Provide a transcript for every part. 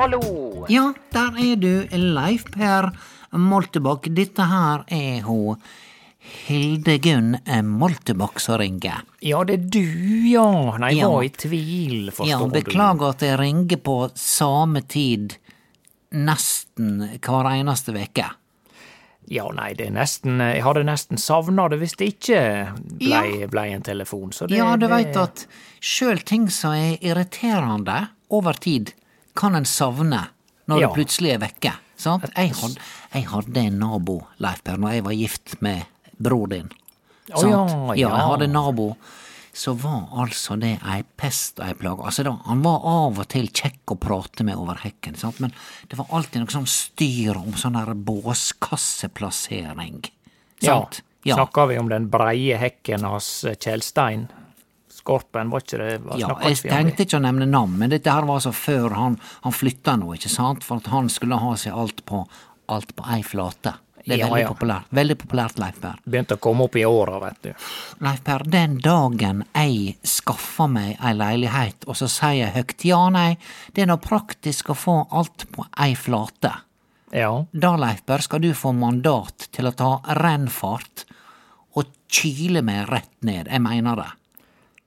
Hallo! Ja, der er du, Leif Per Moltebakk. Dette her er ho Hildegunn Moltebakk som ringer. Ja, det er du, ja. Nei, jeg Ja. var i tvil, forstår Ja, du. beklager at jeg ringer på samme tid nesten hver eneste veke. Ja, nei, det er nesten Jeg hadde nesten savna det hvis det ikke blei ble en telefon, så det Ja, du veit at sjøl ting som er irriterende over tid, kan en savne når Ja. det plutselig er vekke. Sant? Jeg hadde, jeg hadde en nabo, Leif Per, når jeg var gift med bror din. Oh, ja, ja, ja. jeg hadde en nabo. Så var altså det ei pest og ei plage. Altså da, Han var av og til kjekk å prate med over hekken, sant? men det var alltid noe sånn styr om sånn der båskasseplassering. Ja. Sant? Ja. Snakker vi om den breie hekken hans Kjellstein? Skorpen, var ikke det? var Ja, jeg tenkte ikke å nevne navn, men dette her var altså før han, han flytta nå, ikke sant? For at han skulle ha seg alt på, alt på ei flate. Det er Ja, veldig ja. populært. Veldig populært, Leif Per. Begynte å komme opp i åra, vet du. Leif Per, den dagen jeg skaffa meg ei leilighet, og så sier jeg høgt ja, nei, det er nå praktisk å få alt på ei flate. Ja. Da, Leif Per, skal du få mandat til å ta rennfart og kyle meg rett ned. Jeg mener det.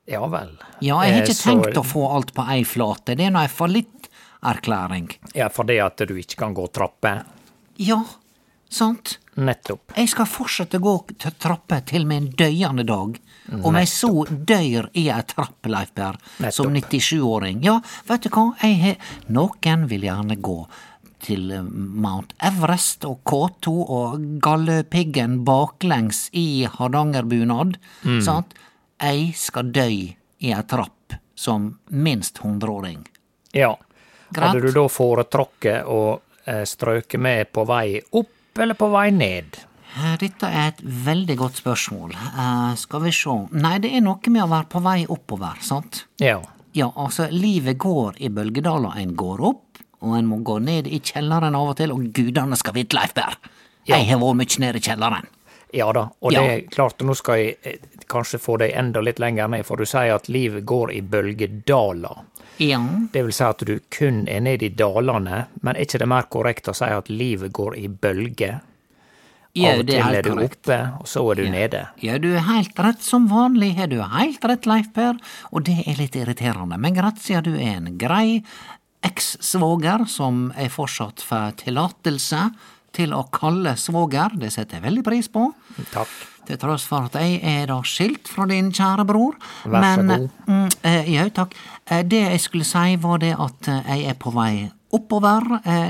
Ja vel. Ja, jeg har Eh, ikke så- tenkt å få alt på ei flate. Det er nå ei fallitterklæring. Ja, fordi at du ikke kan gå trapper. Ja, sant. Nettopp. Jeg skal fortsette å gå trapper til min døyende dag. Om jeg så dør i ei trapp, Leif Per, som 97-åring. Ja, vet du hva, jeg har Noen vil gjerne gå til eh, Mount Everest og K2 og Galdhøpiggen baklengs i hardangerbunad, sant? Jeg skal dø i ei trapp som minst hundreåring. Ja. Greit. Hadde du da foretrukket å eh, strøke med på vei opp eller på vei ned? Eh, Dette er et veldig godt spørsmål. Uh, skal vi sjå. Nei, det er noe med å være på vei oppover, sant? Ja. Ja, altså, livet går i bølgedaler. En går opp, og en må gå ned i kjelleren av og til, og gudene skal vite, Leif Berr. Ja. Jeg har vært mye nede i kjelleren. Ja da, og Ja. det er klart, nå skal jeg eh, kanskje få deg enda litt lenger ned, for du sier at livet går i bølgedaler. Ja, Det vil si at du kun er nede i dalene, men er ikke det mer korrekt å si at livet går i bølger? ja Av og det til er er du korrekt. oppe, og så er du nede. Ja, du er helt rett som vanlig, har du helt rett, Leif Per, og det er litt irriterende, men gratia, du er en grei eks-svoger som jeg fortsatt får tillatelse til å kalle svoger, det setter jeg veldig pris på. Takk. Til tross for at jeg er da skilt fra din kjære bror. Vær så Men, god. Mm, eh, ja, takk. Eh, det jeg skulle si, var det at eh, jeg er på vei oppover.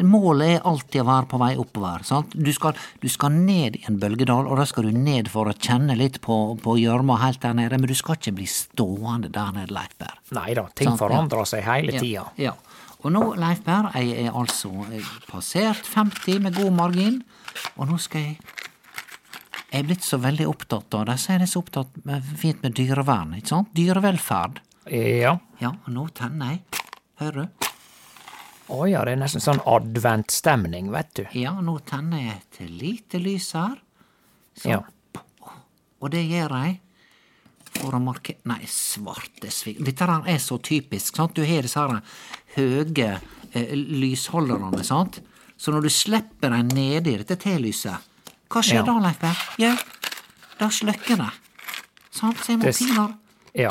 Målet er alltid å være på vei oppover. Sant? Du, skal, du skal ned i en bølgedal, og da skal du ned for å kjenne litt på, på gjørma helt der nede, men du skal ikke bli stående der nede, Leif Berr. Nei da, ting Sant, ja. forandrer seg hele tida. Ja. Og nå, Leif Berr, jeg er altså eh, passert 50 med god margin, og nå skal jeg Jeg er blitt så veldig opptatt av det, så er jeg så opptatt med, fint med dyrevern, ikke sant? Dyrevelferd. Ja. Ja, og nå tenner jeg. Hører du? Å ja, det er nesten sånn adventstemning, vet du. Ja, nå tenner jeg et lite lys her. Sånn. Ja. Og det gjør jeg for å markere Nei, svarte sving Dette her er så typisk. sant? Du har disse her høye eh, lysholderne, sant? Så når du slipper dem nedi dette T-lyset, hva skjer Ja. da, Leif Berr? Jo, da slukker det. Sant? Så jeg må pinadø Ja.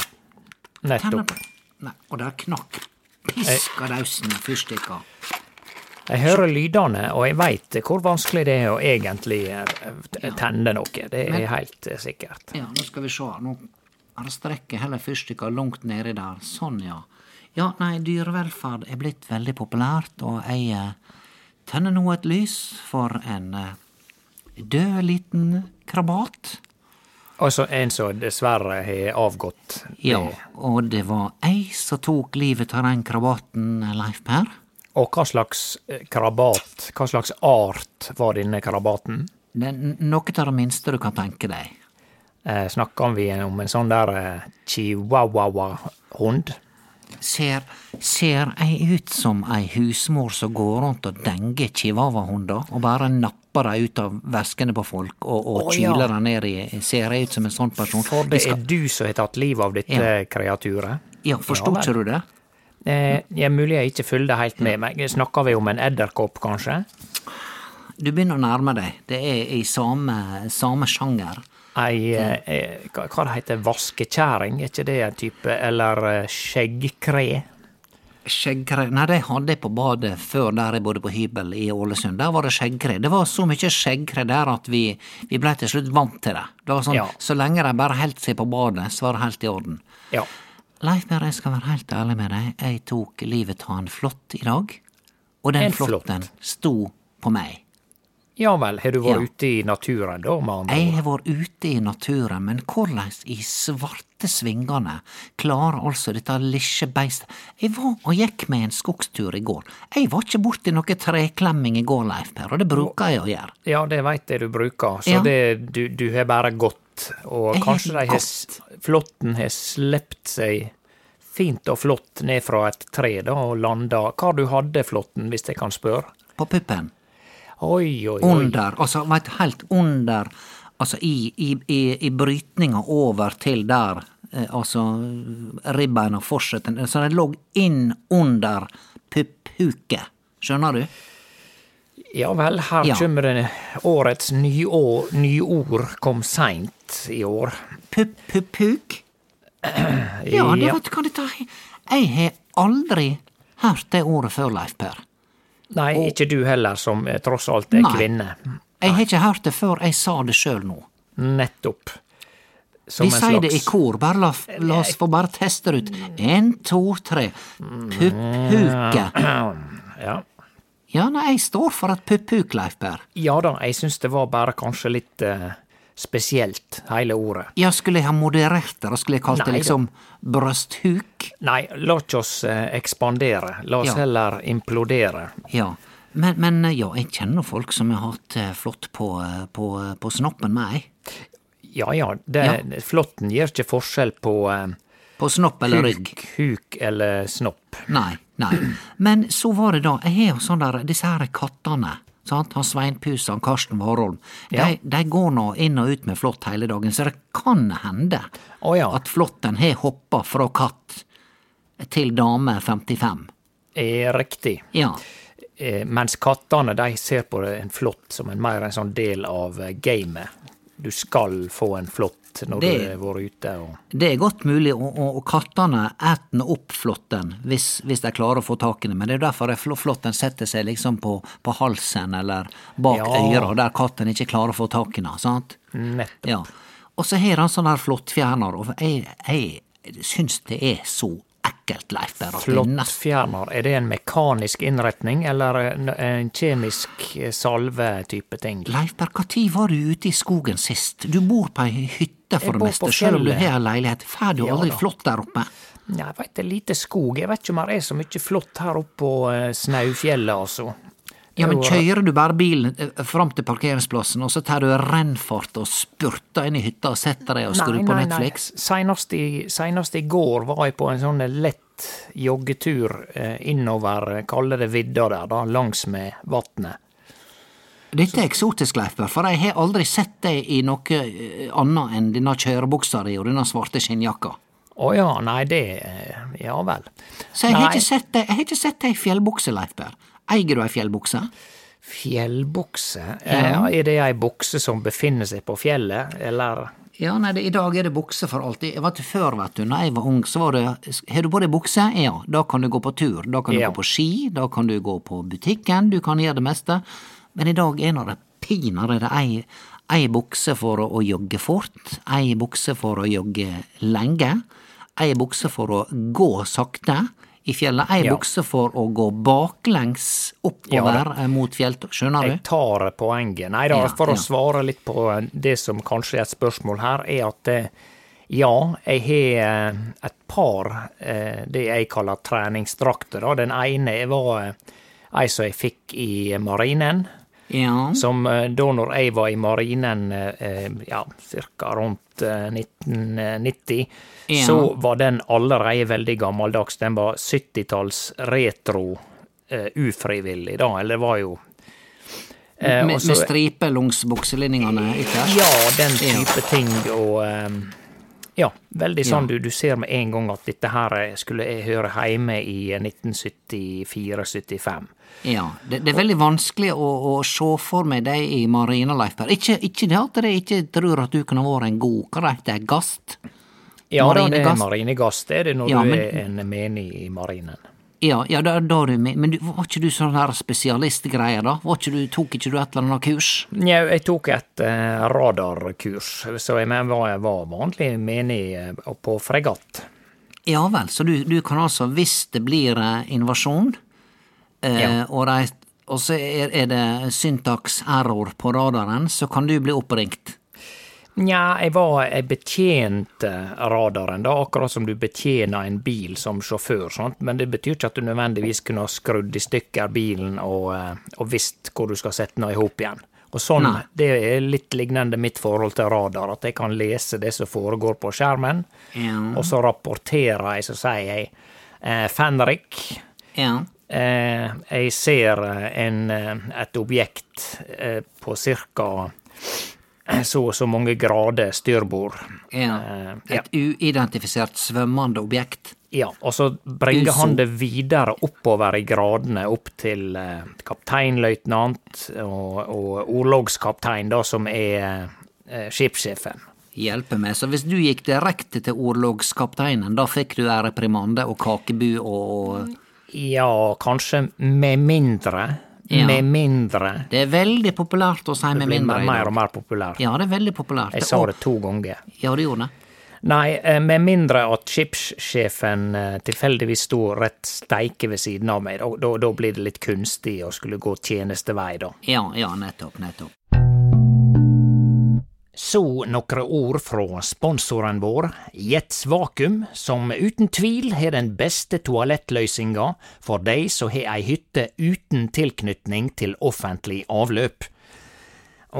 Nettopp. Nei, og der knakk piskadausen fyrstikka. Jeg hører lydene, og jeg veit hvor vanskelig det er å egentlig eh, tenne noe. Det er helt eh, sikkert. Ja, nå skal vi se. Nå Strekker heller fyrstikka langt nedi der. Sånn, ja. Ja, nei, dyrevelferd er blitt veldig populært, og jeg eh, tenner nå et lys for en eh, død liten krabat. Altså en som dessverre har avgått. Ja, og det var ei som tok livet av den krabaten, Leif Per. Og hva slags eh, krabat, hva slags art var denne krabaten? Noe av det minste du kan tenke deg. Eh, Snakker vi om en sånn der eh, chihuahua-hund? Ser, ser jeg ut som ei husmor som går rundt og denger chihuahua-hunder, og bare napper dem ut av veskene på folk og, og Å, ja. kyler dei ned i Ser jeg ut som en sånn person? For Vi det skal- er du som har tatt livet av dette Ja. kreaturet? Ja, forsto Ja, vel. ikke du det? Eh, er mulig jeg ikke følger helt med, men snakker vi om en edderkopp, kanskje? Du begynner å nærme deg. Det er i samme, samme sjanger. Ei, eh, eh, hva hva det heter vaskekjerring, er ikke det en type, eller eh, skjeggkre? Skjeggkre Nei, de hadde jeg på badet før der jeg bodde på hybel i Ålesund. Der var det skjeggkre. Det var så mye skjeggkre der at vi, vi blei til slutt vant til det. Det var sånn, Ja. Så lenge de bare heldt seg på badet, så var det helt i orden. Ja. Leif Berre, jeg skal være helt ærlig med deg. Jeg tok livet av en flått i dag. Og den En flått? flåtten sto på meg. Ja vel, har du vært Ja. ute i naturen da, med andre Jeg har vært ute i naturen, men hvordan i svarte svingene klarer altså dette lille beistet Jeg var og gikk med en skogstur i går. Jeg var ikke borti noe treklemming i går, Leif Per, og det bruker jeg å gjøre. Ja, det veit jeg du bruker, så Ja. det, du, du har bare gått, og Jeg kanskje de har, flåtten har slept seg fint og flott ned fra et tre da, og landa. Hva du hadde flåtten, hvis jeg kan spørre? På puppen. Oi, oi, oi. Under, altså veit helt under Altså i, i, i, i brytninga over til der eh, altså ribbeina fortsetter Så den lå inn under pupphuket. Skjønner du? Ja vel, her Ja. kommer det årets nyår, nyord kom seint i år. Pupp-pupp-huk? Ja, det vet du hva dette er. Jeg har aldri hørt det ordet før, Leif Per. Nei, ikke du heller, som eh, tross alt er Nei. kvinne. Jeg har ikke hørt det før jeg sa det sjøl nå. Nettopp. Som Vi sier det i kor, bare la, la oss få bare teste det ut. En, to, tre. Pupphuke. Ja. Ja, nei, jeg står for et pupphuk, Leif Berr. ja da, jeg syns det var bare kanskje litt eh, spesielt, hele ordet. Ja, skulle jeg ha moderert det, skulle jeg kalt det liksom brøsthuk. Nei, la oss eh, ekspandere. La oss Ja. heller implodere. Ja. Men, men ja, jeg kjenner folk som har hatt eh, flått på, eh, på, eh, på snoppen med meg. Ja ja, det, flåtten gjør ikke forskjell på eh, På snopp eller rygg. huk, huk eller snopp. Nei, nei. Men så var det da, jeg har jo sånn der, disse her kattene, sant, han Sveinpusa og Karsten Warholm, Ja. de, de går nå inn og ut med flått hele dagen, så det kan hende oh, ja. at flåtten har hoppa fra katt til dame 55. Er riktig. Ja. Eh, mens kattene de ser på en flått som en mer en sånn del av eh, gamet. Du skal få en flått når Det- du har vært ute og Det er godt mulig, og, og, og kattene eter opp flåtten hvis, hvis de klarer å få tak i den, men det er derfor flåtten setter seg liksom på, på halsen eller bak Ja. øra, der katten ikke klarer å få tak i den, sant? Nettopp. Ja. Og så har han sånn her flåttfjerner, og jeg, jeg syns det er så Leif Berr, at det er det en mekanisk innretning eller en, kjemisk eh, salve-type ting? Leif Berr, når var du ute i skogen sist? Du bor på ei hytte for det meste, sjøl om du har ei leilighet. Får du Ja aldri da. flått der oppe? Nei, jeg veit det er lite skog. Jeg vet ikke om det er så mye flått her oppe på eh, Snaufjellet, altså. Ja, men kjører du bare bilen eh, fram til parkeringsplassen, og så tar du rennfart og spurter inn i hytta og setter deg og skrur på Netflix? Senest i, senest i går var jeg på en sånn lett joggetur eh, innover, kaller kalle det vidda der, da, langs med vatnet. Dette er eksotisk, Leif for jeg har aldri sett deg i noe eh, annet enn denne kjørebuksa di og denne svarte skinnjakka. Å ja, nei, det eh, Ja vel. Så jeg har ikke sett deg, i fjellbukse, Leif. Eier du ei fjellbukse? Fjellbukse? Ja. er det ei bukse som befinner seg på fjellet, eller? Ja, nei, det, i dag er det bukse for alltid. Jeg vet Før, vet du, når jeg var ung, så var det Har du på deg bukse? Ja, da kan du gå på tur. Da kan du Ja. gå på ski, da kan du gå på butikken, du kan gjøre det meste. Men i dag er nå det pinadø ei, ei bukse for å jogge fort, ei bukse for å jogge lenge, ei bukse for å gå sakte i fjellet, ei Ja. bukse for å gå baklengs oppover ja, mot fjelltopp. Skjønner du? Jeg tar poenget. Nei da, Ja, for å svare litt på det som kanskje er et spørsmål her, er at eh, ja, jeg har eh, et par eh, det jeg kaller treningsdrakter. Den ene var eh, ei som jeg fikk i marinen. Ja. Som eh, da når jeg var i marinen, eh, ja, ca. rundt eh, 1990, Ja. så var den allerede veldig gammeldags. Den var 70-talls retro, uh, ufrivillig, da. Eller det var jo uh, med, også, med striper langs bukselinjene ytterst? Ja, den Ja. type ting, og eh, Ja, veldig sånn Ja. du, du ser med en gang at dette her eh, skulle jeg høre hjemme i 1974-75. Ja, det, det er veldig vanskelig å, å se for meg deg i marina, Leif. Ikke, ikke det at jeg ikke tror at du kunne vært en god, hva det heter, gast? Ja, da, det er marinegast, det er det når Ja, du er en menig i marinen. Ja, ja, da, da du med. Men du, var ikke du sånn her spesialistgreier, da? Var ikke du, tok ikke du et eller annet kurs? Nja, jeg tok et eh, radarkurs, så jeg var, var vanlig menig eh, på fregatt. Ja vel, så du, du kan altså, hvis det blir eh, invasjon, eh, Ja. og, de, og så er, er det syntax error på radaren, så kan du bli oppringt. Nja, jeg var Jeg betjente radaren, da, akkurat som du betjener en bil som sjåfør, sant? men det betyr ikke at du nødvendigvis kunne ha skrudd i stykker bilen og, eh, og visst hvor du skal sette den i hop igjen. Og sånn, Nei. Det er litt lignende mitt forhold til radar, at jeg kan lese det som foregår på skjermen, Ja. og så rapporterer jeg, så sier jeg eh, Fenrik, Ja. Eh, jeg ser eh, en, eh, et objekt eh, på ca. så og så mange grader styrbord. ja. Eh, ja. Et uidentifisert svømmende objekt. ja. Og så bringer han det videre oppover i gradene, opp til eh, kapteinløytnant og, og orlogskaptein, da, som er eh, skipssjefen. Hjelpe meg. Så hvis du gikk direkte til orlogskapteinen, da fikk du æreprimande og kakebu og Ja, kanskje med mindre. Ja. Med mindre. Det er veldig populært å si med mindre. Det blir mer og mer populært. Ja, det er veldig populært. Jeg sa det to ganger. Ja, du gjorde det. Nei, eh, med mindre at skipssjefen eh, tilfeldigvis sto rett steike ved siden av meg. Da, da, da blir det litt kunstig å skulle gå tjenestevei, da. Ja, ja, nettopp, nettopp. Så nokre ord fra sponsoren vår, Jets Vakuum, som uten tvil har den beste toalettløysinga for dei som har ei hytte uten tilknytning til offentlig avløp.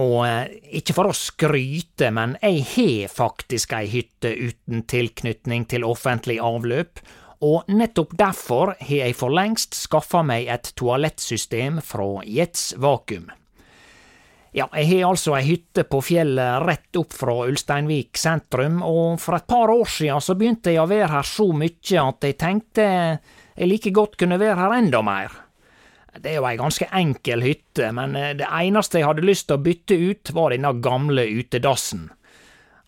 Og eh, ikke for å skryte, men jeg har faktisk ei hytte uten tilknytning til offentlig avløp, og nettopp derfor har jeg for lengst skaffa meg et toalettsystem fra Jets Vakuum. Ja, jeg har altså ei hytte på fjellet rett opp fra Ulsteinvik sentrum, og for et par år siden så begynte jeg å være her så mye at jeg tenkte jeg like godt kunne være her enda mer. Det er jo ei ganske enkel hytte, men eh, det eneste jeg hadde lyst til å bytte ut, var denne gamle utedassen.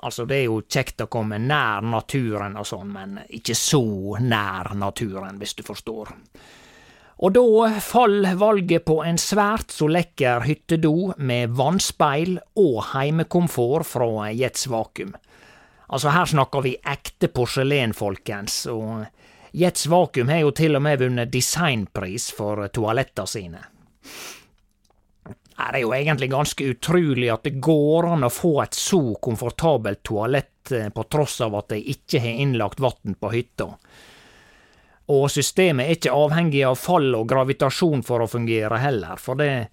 Altså, det er jo kjekt å komme nær naturen og sånn, men ikke så nær naturen, hvis du forstår. Og da fall valget på en svært så lekker hyttedo med vannspeil og heimekomfort fra Jets Vakuum. Altså, her snakker vi ekte porselen, folkens, og Jets Vakuum har jo til og med vunnet designpris for toalettene sine. Det er jo egentlig ganske utrolig at det går an å få et så komfortabelt toalett eh, på tross av at de ikke har innlagt vann på hytta. Og systemet er ikke avhengig av fall og gravitasjon for å fungere heller, for det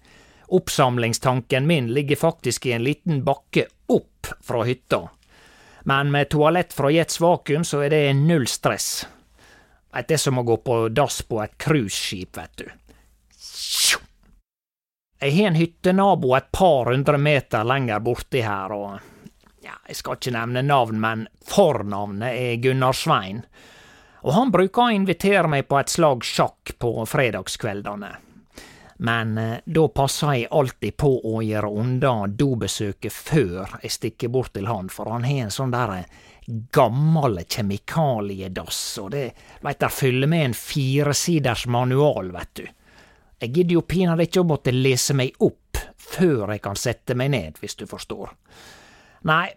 oppsamlingstanken min ligger faktisk i en liten bakke opp fra hytta. Men med toalett fra Jets Vakuum så er det null stress. Det er som å gå på dass på et cruiseskip, vet du. Jeg har en hyttenabo et par hundre meter lenger borti her, og ja, jeg skal ikke nevne navn, men fornavnet er Gunnar Svein og han bruker å invitere meg på et slag sjakk på fredagskveldene. Men eh, da passer jeg alltid på å gjøre unna dobesøket før jeg stikker bort til han, for han har en sånn der gammel kjemikaliedass, og det veit der fyller med en firesiders manual, vet du. Jeg gidder jo pinadø ikke å måtte lese meg opp før jeg kan sette meg ned, hvis du forstår. Nei,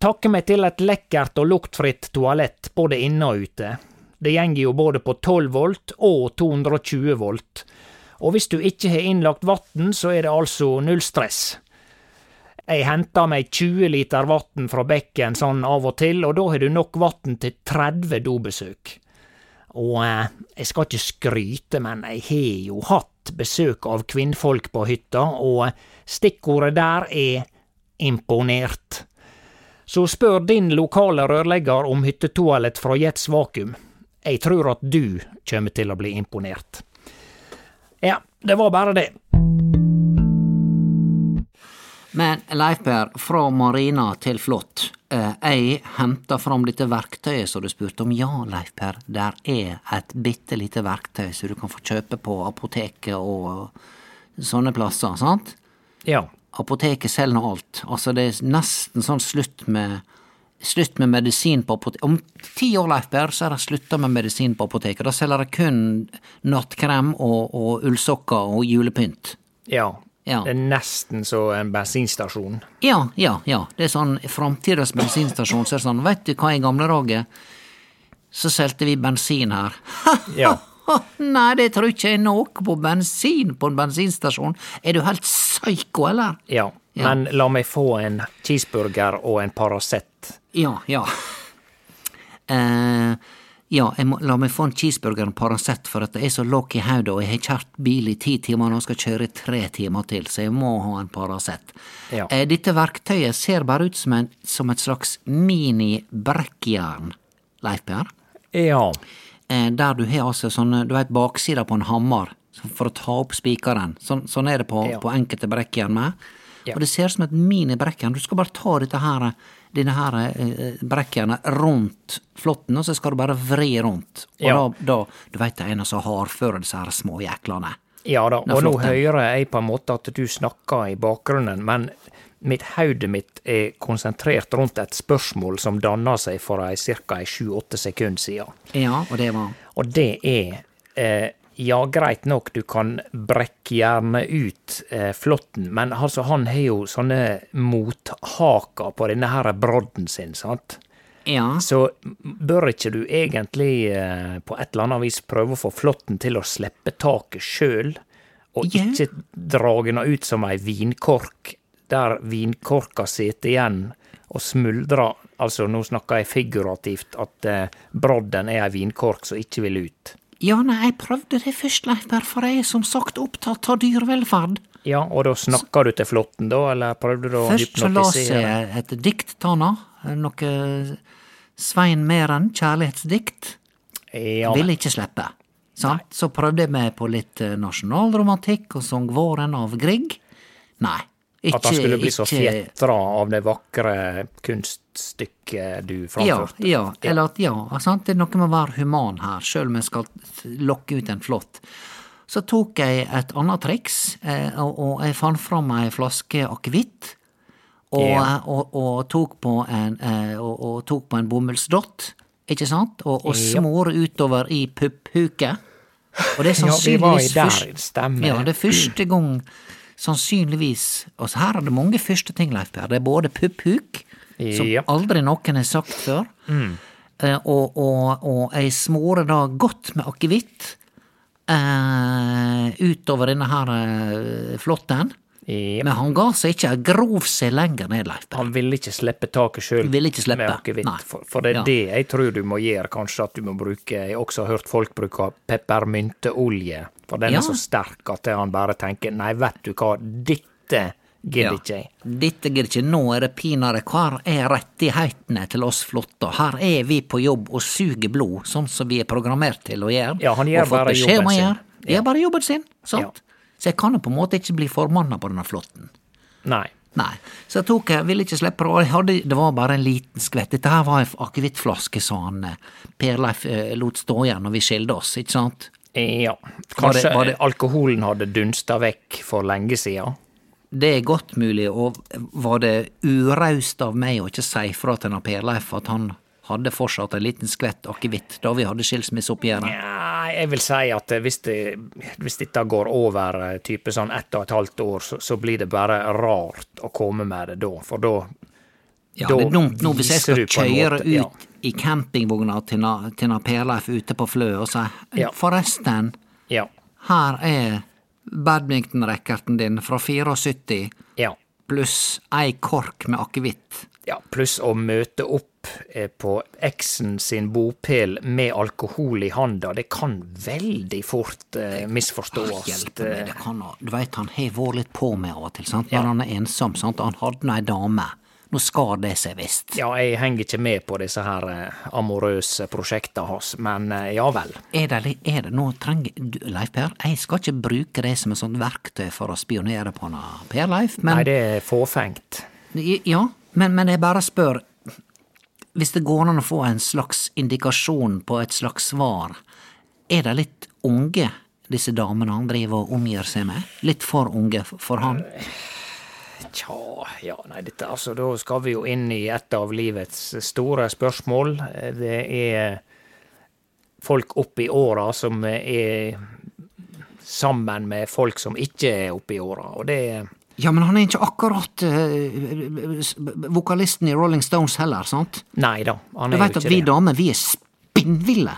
takke meg til et lekkert og luktfritt toalett både inne og ute. Det gjenger jo både på 12 volt og 220 volt, og hvis du ikke har innlagt vann, så er det altså null stress. Jeg henter meg 20 liter vann fra bekken sånn av og til, og da har du nok vann til 30 dobesøk. Og eh, jeg skal ikke skryte, men jeg har jo hatt besøk av kvinnfolk på hytta, og stikkordet der er imponert. Så spør din lokale rørlegger om hyttetoalett fra Jets Vakuum. Jeg tror at du kommer til å bli imponert. Ja, det var bare det. Men Leif Per, fra marina til flått. Eh, jeg henta fram dette verktøyet som du spurte om. Ja, Leif Per, der er et bitte lite verktøy som du kan få kjøpe på apoteket og sånne plasser, sant? Ja. Apoteket selger alt. Altså, det er nesten sånn slutt med Slutt med medisin på apoteket. Om ti år, Leif Per, så er det slutta med medisin på apoteket. Da selger de kun nattkrem og, og ullsokker og julepynt. Ja. Ja. Det er nesten så en bensinstasjon. Ja, ja, ja. Det er sånn framtidas bensinstasjon. Så er det sånn, veit du hva, i gamle dager så solgte vi bensin her. Ja. Nei, det tror ikke jeg nok på bensin på en bensinstasjon. Er du helt psyko, eller? Ja. Ja. Men la meg få en cheeseburger og en Paracet. Ja, ja. Uh, ja, jeg må, la meg få en cheeseburger og Paracet, for at det er så lågt i hodet, og jeg har kjørt bil i ti timer nå, skal kjøre i tre timer til, så jeg må ha en Paracet. Ja. Uh, dette verktøyet ser bare ut som, en, som et slags mini-brekkjern, Leif Per. Ja. Uh, der du har altså sånne, du vet, et baksida på en hammer for å ta opp spikeren. Sånn, sånn er det på, Ja. på enkelte brekkjern med. Ja. Og det ser ut som et mini-brekkjern. Du skal bare ta dette her, denne her eh, brekkjernet rundt flåtten, og så skal du bare vri rundt. Og Ja. da, da, du veit det er en som hardfører disse her små jæklene. Ja da, og nå hører jeg på en måte at du snakker i bakgrunnen, men mitt hodet mitt er konsentrert rundt et spørsmål som danna seg for ca. sju-åtte sekunder siden. Ja, og det var Og det er eh, Ja, greit nok, du kan brekke gjerne ut eh, flåtten, men altså, han har jo sånne mothaker på denne her brodden sin, sant? Ja. Så bør ikke du egentlig eh, på et eller annet vis prøve å få flåtten til å slippe taket sjøl, og Ja. ikke dra den ut som ei vinkork, der vinkorka sitter igjen og smuldrer. Altså, nå snakker jeg figurativt, at eh, brodden er ei vinkork som ikke vil ut. Ja, nei, jeg prøvde det først, Leif for jeg er som sagt opptatt av dyrevelferd. Ja, og da snakker du til flåtten, da, eller prøvde du å Først så las hypnotisere? jeg et dikt, Tana. Noe Svein Meren, kjærlighetsdikt. Ja, Ville ikke slippe. Sant? Så prøvde jeg meg på litt eh, nasjonalromantikk og sang Våren av Grieg. Nei. Ikke, at han skulle bli så ikke- fjetra av det vakre kunststykket du Ja, framførte. ja, eller at ja, sant? det er noe med å være human her, sjøl om jeg skal lokke ut en flått. Så tok jeg et annet triks, eh, og, jeg fant fram ei flaske akevitt. Og, Ja. og, og, tok på en, eh, og, tok på en bomullsdott, ikke sant, og, og Ja. smore utover i pupphuket. Og det er Ja, vi var i der, først- stemmer. Ja, det er første gang, sannsynligvis Og her er det mange første ting, Leif Per. Det er både pupphuk, som Ja. aldri noen har sagt før, mm. og, og, og jeg smorer da godt med akevitt eh, utover denne her eh, flåtten. Ja. Men han ga seg ikke, grov seg lenger ned, Leif. Han ville ikke slippe taket sjøl med akevitt. For, for det er Ja. det jeg tror du må gjøre, kanskje at du må bruke Jeg har også hørt folk bruke peppermynteolje, for den Ja. er så sterk at han bare tenker nei, vet du hva, dette gidder Ja. ikke jeg. Dette gidder ikke, nå er det pinadø hvor er rettighetene til oss flotte. Her er vi på jobb og suger blod, sånn som vi er programmert til å gjøre. Ja, han gjør og fått bare beskjed om å jobben sin. gjøre. Gjør bare jobben sin, sant? Ja. Så jeg kan jo på en måte ikke bli formanna på denne flåtten. Nei. Nei. Så jeg tok, jeg ville ikke slippe det, hadde, det var bare en liten skvett. Dette her var ei akevittflaske som han eh, Per Leif eh, lot stå igjen når vi skilte oss, ikke sant? Ja. Var det- Kanskje var det- alkoholen hadde dunsta vekk for lenge siden. Det er godt mulig, og var det uraust av meg å ikke si fra til Per Leif at han hadde fortsatt en liten skvett akevitt da vi hadde skilsmisseoppgjøret? Ja, jeg vil si at hvis, det, hvis dette går over eh, type sånn ett og et halvt år, så, så blir det bare rart å komme med det da, for da Ja, da det er dumt nå hvis jeg skal kjøre måte- ja. ut i campingvogna til, na- til na Per-Leif ute på Flø og si Ja. forresten, Ja. her er badmintonracketen din fra 74 Ja. pluss ei kork med akevitt. Ja. Pluss å møte opp eh, på eksen sin bopel med alkohol i handa, det kan veldig fort eh, misforstås. Hjelpe meg, det kan ha- Du veit, han har vært litt på meg av og til, sant? når han er ensom. sant? Han hadde nå ei dame. Nå skar det seg visst. Ja, jeg henger ikke med på disse her eh, amorøse prosjekta hans, men eh, ja vel. Er det, er det nå trenger du, Leif Per, jeg skal ikke bruke det som et sånt verktøy for å spionere på han, Per Leif, men Nei, det er fåfengt. Ja, men, men jeg bare spør Hvis det går an å få en slags indikasjon på et slags svar, er det litt unge disse damene han driver og omgir seg med? Litt for unge for han? Tja, ja, nei, dette, altså, da skal vi jo inn i et av livets store spørsmål. Det er folk opp i åra som er sammen med folk som ikke er oppe i åra, og det Ja, men han er ikke akkurat uh, vokalisten i Rolling Stones heller, sant? Nei da, han Du er veit jo at ikke vi damer, vi er spinnville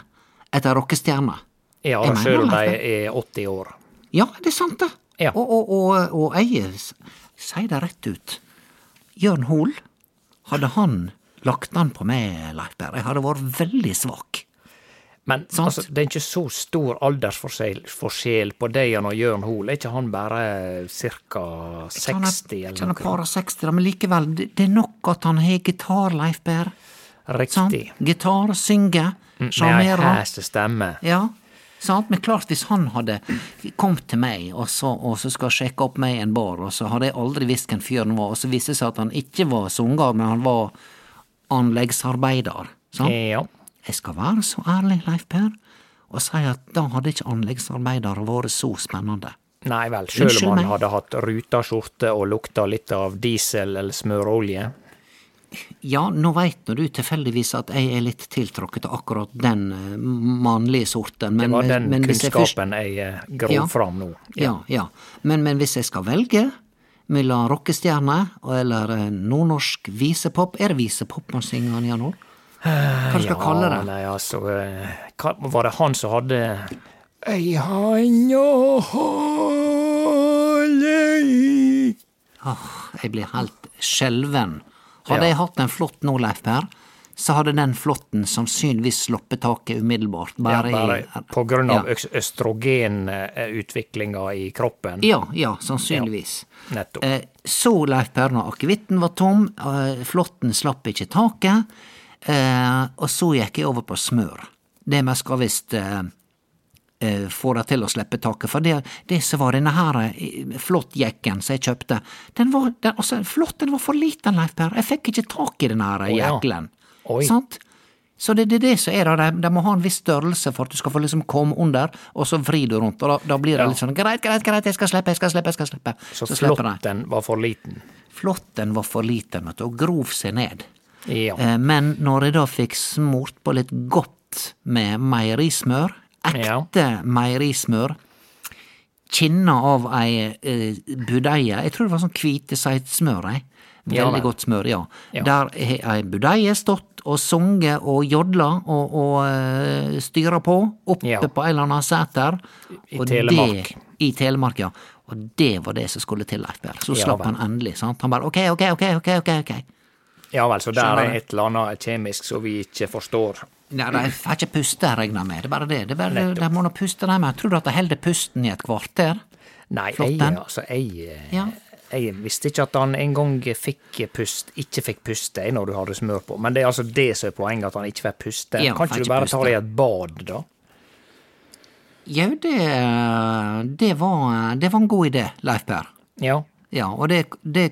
etter rockestjerner. Ja, Jeg sjøl om de er 80 år. Ja, det er sant, det. Ja. Og, og, og, og jeg sier det rett ut. Jørn Hoel, hadde han lagt an på meg, Leif Per, jeg hadde vært veldig svak. Men altså, det er ikke så stor aldersforskjell på deg og Jørn Hoel. Er ikke han bare ca. 60 Han eller er noe? par og 60, da, men likevel, det, er nok at han har gitar, Leif. Sant? Riktig. Gitar, synger, Med ei hæs stemme. Ja, sant? Men klart, hvis han hadde kommet til meg, og så, og så skal sjekke opp meg i en bar, og så hadde jeg aldri visst hvem fyren var, og så viste det seg at han ikke var sanger, men han var anleggsarbeider. Sant? Ja. Jeg skal være så ærlig, Leif Per, og si at da hadde ikke anleggsarbeidere vært så spennende. Nei vel, sjøl om han hadde hatt ruta skjorte og lukta litt av diesel eller smørolje. Ja, nå veit nå du tilfeldigvis at jeg er litt tiltrukket av akkurat den eh, mannlige sorten, men, Det var den men kunnskapen jeg først- eh, grov Ja. fram nå. Ja, ja. Men, men hvis jeg skal velge mellom rockestjerne eller eh, nordnorsk visepop Er det visepop man synger, i Jan Ol? Hva skal ja, kalle det? Nei, altså, eh, hva, var det han som hadde Ei handa holde i Åh, jeg blir helt skjelven. Hadde Ja. jeg hatt en flått nå, Leif Per, så hadde den flåtten sannsynligvis sluppet taket umiddelbart. ja, Bare, bare i på grunn av Ja. østrogenutviklinga i kroppen. Ja, ja, sannsynligvis. Nettopp. Eh, så, Leif Per, når akevitten var tom, eh, flåtten slapp ikke taket, og så gikk jeg over på smør. Det vi skal visst eh, eh, få det til å slippe taket, for det, det som var denne her eh, flåttjekken som jeg kjøpte, den var, den, altså, flåtten var for liten, Leif Per, jeg fikk ikke tak i den her ja. jeklen. Oi. Så det det er det som er det, de, de må ha en viss størrelse for at du skal få liksom komme under, og så vrir du rundt, og da, da blir det Ja. litt sånn greit, greit, greit, jeg skal slippe, jeg skal slippe, jeg skal slippe. Så, så flåtten var for liten. Flåtten var for liten, vet du, og grov seg ned. Ja. Eh, Men når jeg da fikk smurt på litt godt med meierismør, ekte meierismør, kinna av ei eh, budeie, jeg tror det var sånn hviteseitsmør, ei. Veldig ja, godt smør, ja. Ja. Der har ei budeie stått og sunget og jodla og, og uh, styra på, oppe Ja. på en eller annen seter. I Telemark. Det, I Telemark, ja. Og det var det som skulle til, Leif Berr. Så Ja slapp han endelig, sant. Han bare ok, ok, ok, ok, ok. Ja vel, så der er et eller annet kjemisk som vi ikke forstår. Nei, de får ikke puste, regner jeg med. Det er bare det. det er bare, de må nå puste, de. Tror du at de holder pusten i et kvarter? Nei, jeg, altså, jeg, Ja. jeg visste ikke at han en gang fikk pust, ikke fikk puste når du hadde smør på. Men det er altså det som er poenget, at han ikke får puste. Ja, kan ikke ikke du bare puste. ta deg et bad, da? Jau, det, det, var, det var en god idé, Leif Per. Ja. Ja, og det, det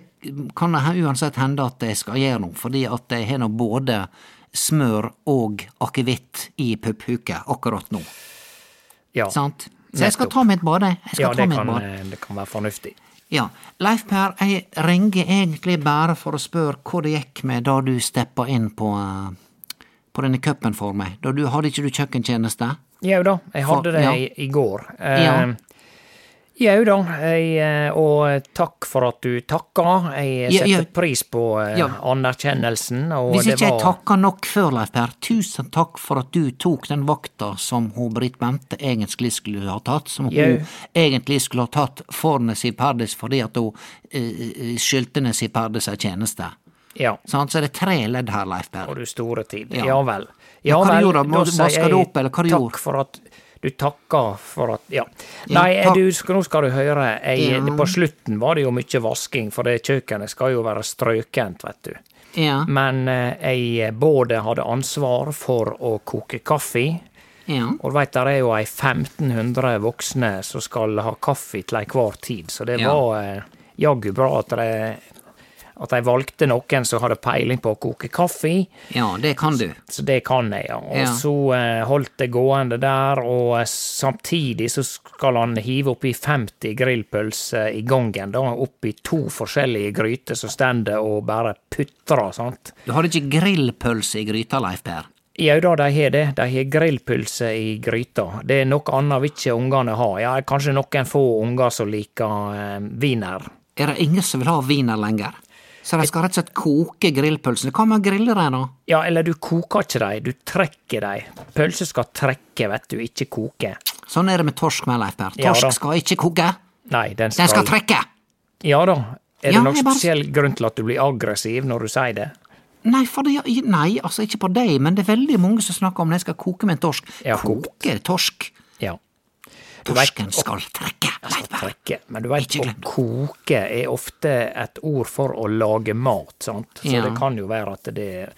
kan uansett hende at jeg skal gjøre noe, fordi at jeg har nå både smør og akevitt i pupphuket akkurat nå. ja. Sant? Så jeg skal ta mitt bade. bad, jeg. Ja, det kan, eh, det kan være fornuftig. Ja, Leif Per, jeg ringer egentlig bare for å spørre hvor det gikk med da du steppa inn på, eh, på denne cupen for meg? Da du, hadde ikke du kjøkkentjeneste? Jau da, jeg For- hadde det ja. i, i går. Eh, Ja. Jau da, eh, og takk for at du takka. Jeg setter ja. pris på eh, Ja. anerkjennelsen. Hvis ikke jeg takka nok før, Leif Per, tusen takk for at du tok den vakta som hun Britt Bente egentlig skulle ha tatt, som Jau. hun egentlig skulle ha tatt for Nessie Perdis fordi at hun uh, skyldte Nessie Perdis ei tjeneste. Ja. Sånn, Så er det tre ledd her, Leif Per. Og du store tid. Ja. Ja, vel. Ja, hva du vel, gjorde da? Vaska du opp, eller hva du takk gjorde? for at du takker for at Ja. Nei, du, nå skal du høre. Jeg, Ja. På slutten var det jo mye vasking, for det kjøkkenet skal jo være strøkent, vet du. Ja, Men eh, jeg både hadde ansvar for å koke kaffe, ja. og du veit der er jo ei 1500 voksne som skal ha kaffe til ei hver tid, så det var eh, jaggu bra at de, at de valgte noen som hadde peiling på å koke kaffe. ja, det kan du. Så det kan jeg, ja. Og Ja. så eh, holdt det gående der, og eh, samtidig så skal han hive oppi 50 grillpølser i gangen, da, oppi to forskjellige gryter som stender og bare putrer, sant. Du hadde ikke grillpølse i gryta, Leif Per? Jau da, de har det. De har grillpølse i gryta. Det er noe annet vil ikke ungene ha. Ja, kanskje noen få unger som liker eh, wiener. Er det ingen som vil ha wiener lenger? Så de skal rett og slett koke grillpølsene. Hva med å grille dem, da? Ja, eller du koker ikke dem, du trekker dem. Pølser skal trekke, vet du, ikke koke. Sånn er det med torsk med, Leif Per. Torsk ja, skal ikke koke, Nei, den skal, den skal trekke! Ja da. Er Ja, det noen jeg bare- spesiell grunn til at du blir aggressiv når du sier det? Nei, for det, nei, altså ikke på deg, men det er veldig mange som snakker om jeg skal koke med en torsk. Ja, ko- koke torsk. Ja. Torsken skal trekke, Trekke. Men du veit, å koke er ofte et ord for å lage mat, sant. Så Ja. det kan jo være at det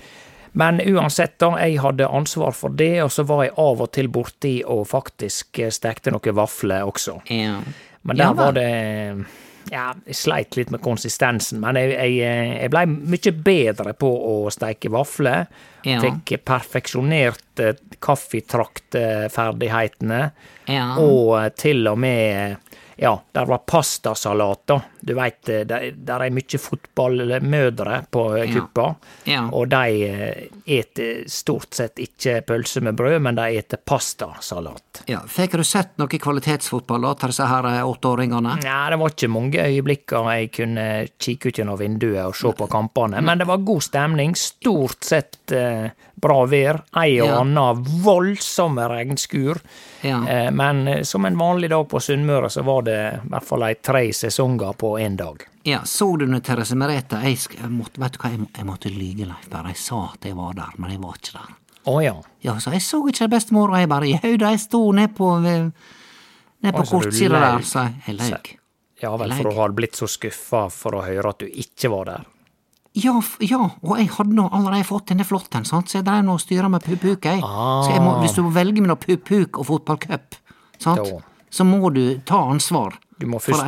Men uansett, da. Jeg hadde ansvar for det, og så var jeg av og til borti og faktisk stekte noen vafler også. Ja. Men Ja der var det Ja, jeg sleit litt med konsistensen, men jeg, jeg, jeg blei mye bedre på å steike vafler. Ja. Fikk perfeksjonert eh, kaffetraktferdighetene. Ja. Og eh, til og med Ja, der var pastasalat, da. Du veit, der, der er mye fotballmødre på eh, kuppa. Ja. Og de eh, eter stort sett ikke pølse med brød, men de eter pastasalat. ja. Fikk du sett noe kvalitetsfotball til disse her eh, åtteåringene? Nei, det var ikke mange øyeblikker jeg kunne kikke ut gjennom vinduet og se på kampene, men det var god stemning. Stort sett eh, bra vær. Ei og Ja. anna voldsomme regnskur. Ja. Eh, men eh, som en vanlig dag på Sunnmøre, så var det i hvert fall ei tre sesonger på én dag. Ja, så du nå, Therese Merete? Jeg, måtte, vet du hva, jeg, må- jeg måtte lyge, Leif Per. Jeg sa at jeg var der, men jeg var ikke der. Å ja. Ja, så jeg så ikke bestemor, og jeg bare jau da, jeg sto ned på Ned på altså, kortsida der, så jeg. Løy. Ja vel, for du hadde blitt så skuffa for å høre at du ikke var der. Ja, ja, og jeg hadde nå allerede fått denne flotten, sant, så jeg drev nå og styra med pupuk, jeg. Så jeg må, hvis du velger mellom pupuk og fotballcup, sant, Da. så må du ta ansvar. Du må først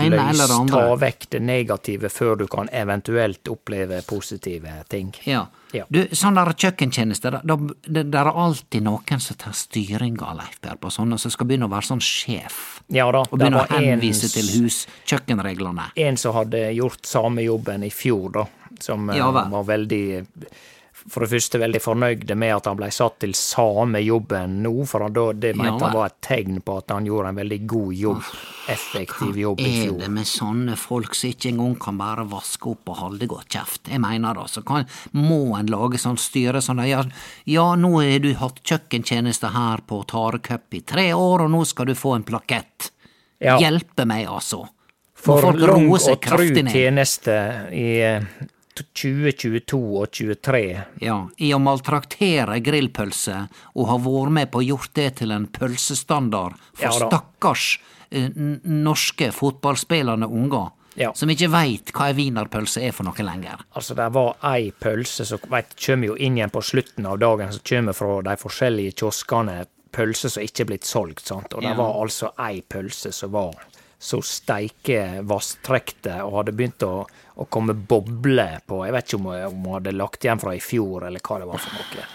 ta vekk det negative før du kan eventuelt oppleve positive ting. Ja. Ja. Du, sånn der kjøkkentjeneste, det, er alltid noen som tar styringa, Leif Per, på sånne, som skal begynne å være sånn sjef. Ja da, Og begynne å henvise en, til hus, kjøkkenreglene. en som hadde gjort samme jobben i fjor, da. Som eh, Ja var veldig For det første veldig fornøyde med at han ble satt til samme jobben nå, for han, det mente Ja han var et tegn på at han gjorde en veldig god jobb. Effektiv jobb i fjor. Hva Er det med sånne folk som ikke engang kan bare vaske opp og holde godt kjeft? Jeg mener da, så kan, må en lage sånn styre sånn at ja, ja, nå har du hatt kjøkkentjeneste her på Tarecup i tre år, og nå skal du få en plakett. Ja. Hjelpe meg, altså. For folk lang og tru tjeneste i eh, 2022 og 2023. Ja, i å maltraktere grillpølse og ha vært med på å gjort det til en pølsestandard for Ja stakkars eh, norske fotballspillende unger Ja. som ikke veit hva ei wienerpølse er for noe lenger. Altså, det var ei pølse som vet, kommer jo inn igjen på slutten av dagen, som kommer fra de forskjellige kioskene, pølser som ikke er blitt solgt, sant. Og det Ja. var altså ei pølse som var så steike vasstrekte og hadde begynt å, å komme boble på Jeg vet ikke om, om hun hadde lagt igjen fra i fjor, eller hva det var for noe.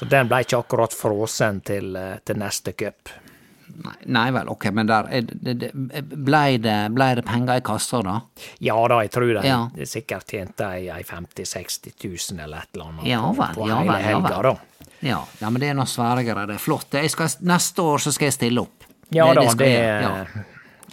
Så den ble ikke akkurat frosen til, eh, til neste cup. Nei, nei vel, ok, men der er det, det, blei det, blei det penger i kassa, da? Ja da, jeg tror det. Ja. det sikkert tjente ei, ei 50 000-60 000 eller et eller annet Ja vel, på ja hele vel, ja helga, vel. da. Ja, ja men det er noe sværere. Det er flott. Skal, neste år så skal jeg stille opp. Ja da, skal det jeg, ja.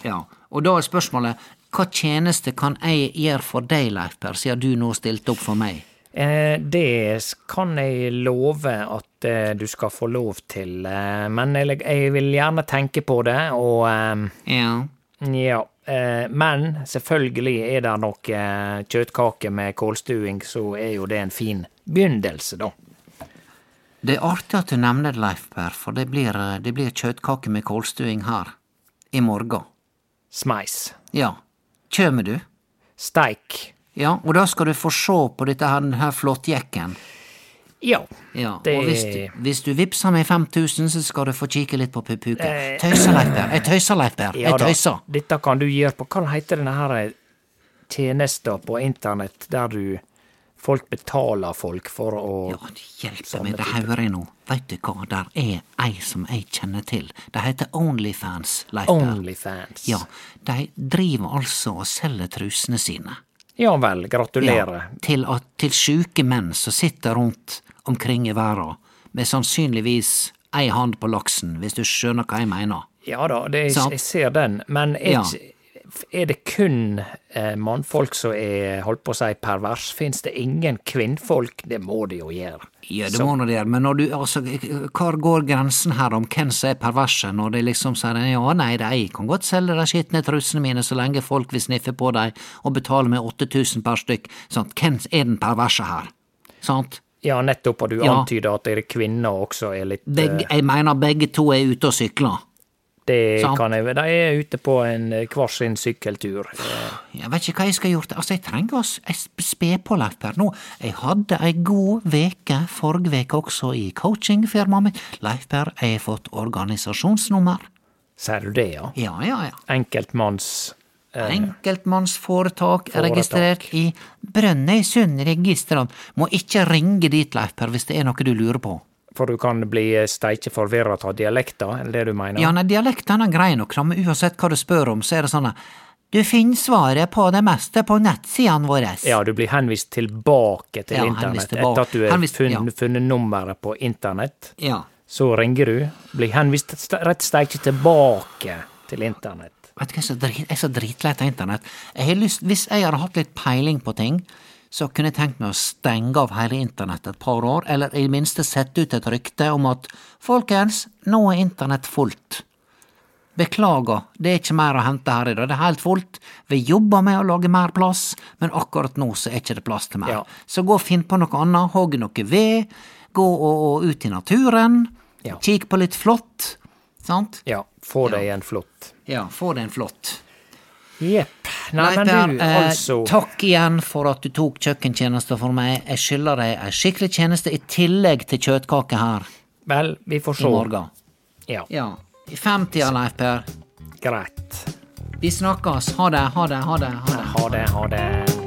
ja. Og da er spørsmålet, hva tjeneste kan jeg gjøre for deg, Leif Per, siden du nå stilte opp for meg? Eh, det kan jeg love at eh, du skal få lov til, eh, men jeg, vil gjerne tenke på det, og Ja. ja. Men selvfølgelig er det noe eh, kjøttkake med kålstuing, så er jo det en fin begynnelse, da. Det er artig at du nevner det, Leif Per, for det blir, det blir kjøttkake med kålstuing her i morgen. Smeis. Ja. Kjem du? Steik. Ja, og da skal du få se på dette her, denne flåttjekken. Ja. Ja, Det- og hvis du, hvis du vippser meg 5000, så skal du få kikke litt på puppuken. Eh. Tøyser, Leif Per. Jeg tøyser, Leif. Ja Jeg da, tøyser. dette kan du gjøre på Hva heter denne her tjenesta på internett der du Folk betaler folk for å Ja, det hjelper meg, det hører jeg nå. Veit du hva, der er ei som jeg kjenner til. Det heter Onlyfans, Leif Onlyfans. Ja, de driver altså og selger trusene sine. Ja vel, gratulerer. til, at, til sjuke menn som sitter rundt omkring i verden, med sannsynligvis ei hand på laksen, hvis du skjønner hva jeg mener. Ja da, det, Sant. jeg ser den, men jeg, Ja. Er det kun eh, mannfolk som er holdt på å si pervers? Fins det ingen kvinnfolk? Det må det jo gjøre. Ja, det må nå det gjøre, men når du, altså, hvor går grensen her om hvem som er perverse, når de liksom sier ja, nei, de kan godt selge de skitne trusene mine så lenge folk vil sniffe på dem og betale med 8000 per stykk, sant, hvem er den perverse her? Sant? Ja, nettopp, og du Ja. antyder at dere kvinner også er litt Begge, eh, jeg mener begge to er ute og sykler. Det sant. kan jeg De er ute på en eh, hver sin sykkeltur. Jeg vet ikke hva jeg skal gjøre. Altså, jeg trenger å s- jeg spe på, Leif Per. Nå, jeg hadde ei god veke forrige veke også i coachingfirmaet mitt. Leif Per, jeg har fått organisasjonsnummer. Sier du det, ja? Ja, ja, ja. Enkeltmanns eh, Enkeltmannsforetak er registrert i Brønnøysundregisteret. Må ikke ringe dit, Leif Per, hvis det er noe du lurer på. For du kan bli steike forvirra av dialekter, er det du mener? Ja, nei, dialekten er grei nok, men uansett hva du spør om, så er det sånn at du finner svaret på det meste på nettsidene våre. Ja, du blir henvist tilbake til Ja, internett etter at du har funnet, ja. funnet, nummeret på internett. Ja. Så ringer du, blir henvist st- rett steike tilbake til internett. Vet du hva, jeg er så dritlei av internett. Jeg har lyst, hvis jeg hadde hatt litt peiling på ting, så kunne jeg tenkt meg å stenge av hele internett et par år, eller i det minste sette ut et rykte om at folkens, nå er internett fullt. Beklager, det er ikke mer å hente her i dag, det er helt fullt. Vi jobber med å lage mer plass, men akkurat nå så er ikke det plass til mer. Ja. Så gå og finn på noe annet, hogg noe ved, gå og, og ut i naturen, Ja. kikk på litt flott, sant? Ja, få deg en flott. Ja, få deg en flott. Jepp. Nei, men du, eh, altså takk igjen for at du tok kjøkkentjenester for meg. Jeg skylder deg ei skikkelig tjeneste i tillegg til kjøttkake her Vel, vi får i se. morgen. Ja, Ja. I femtida, Leif Per. greit. Vi snakkes. Ha det, ha det, ha det. Ha det. Ha det, ha det.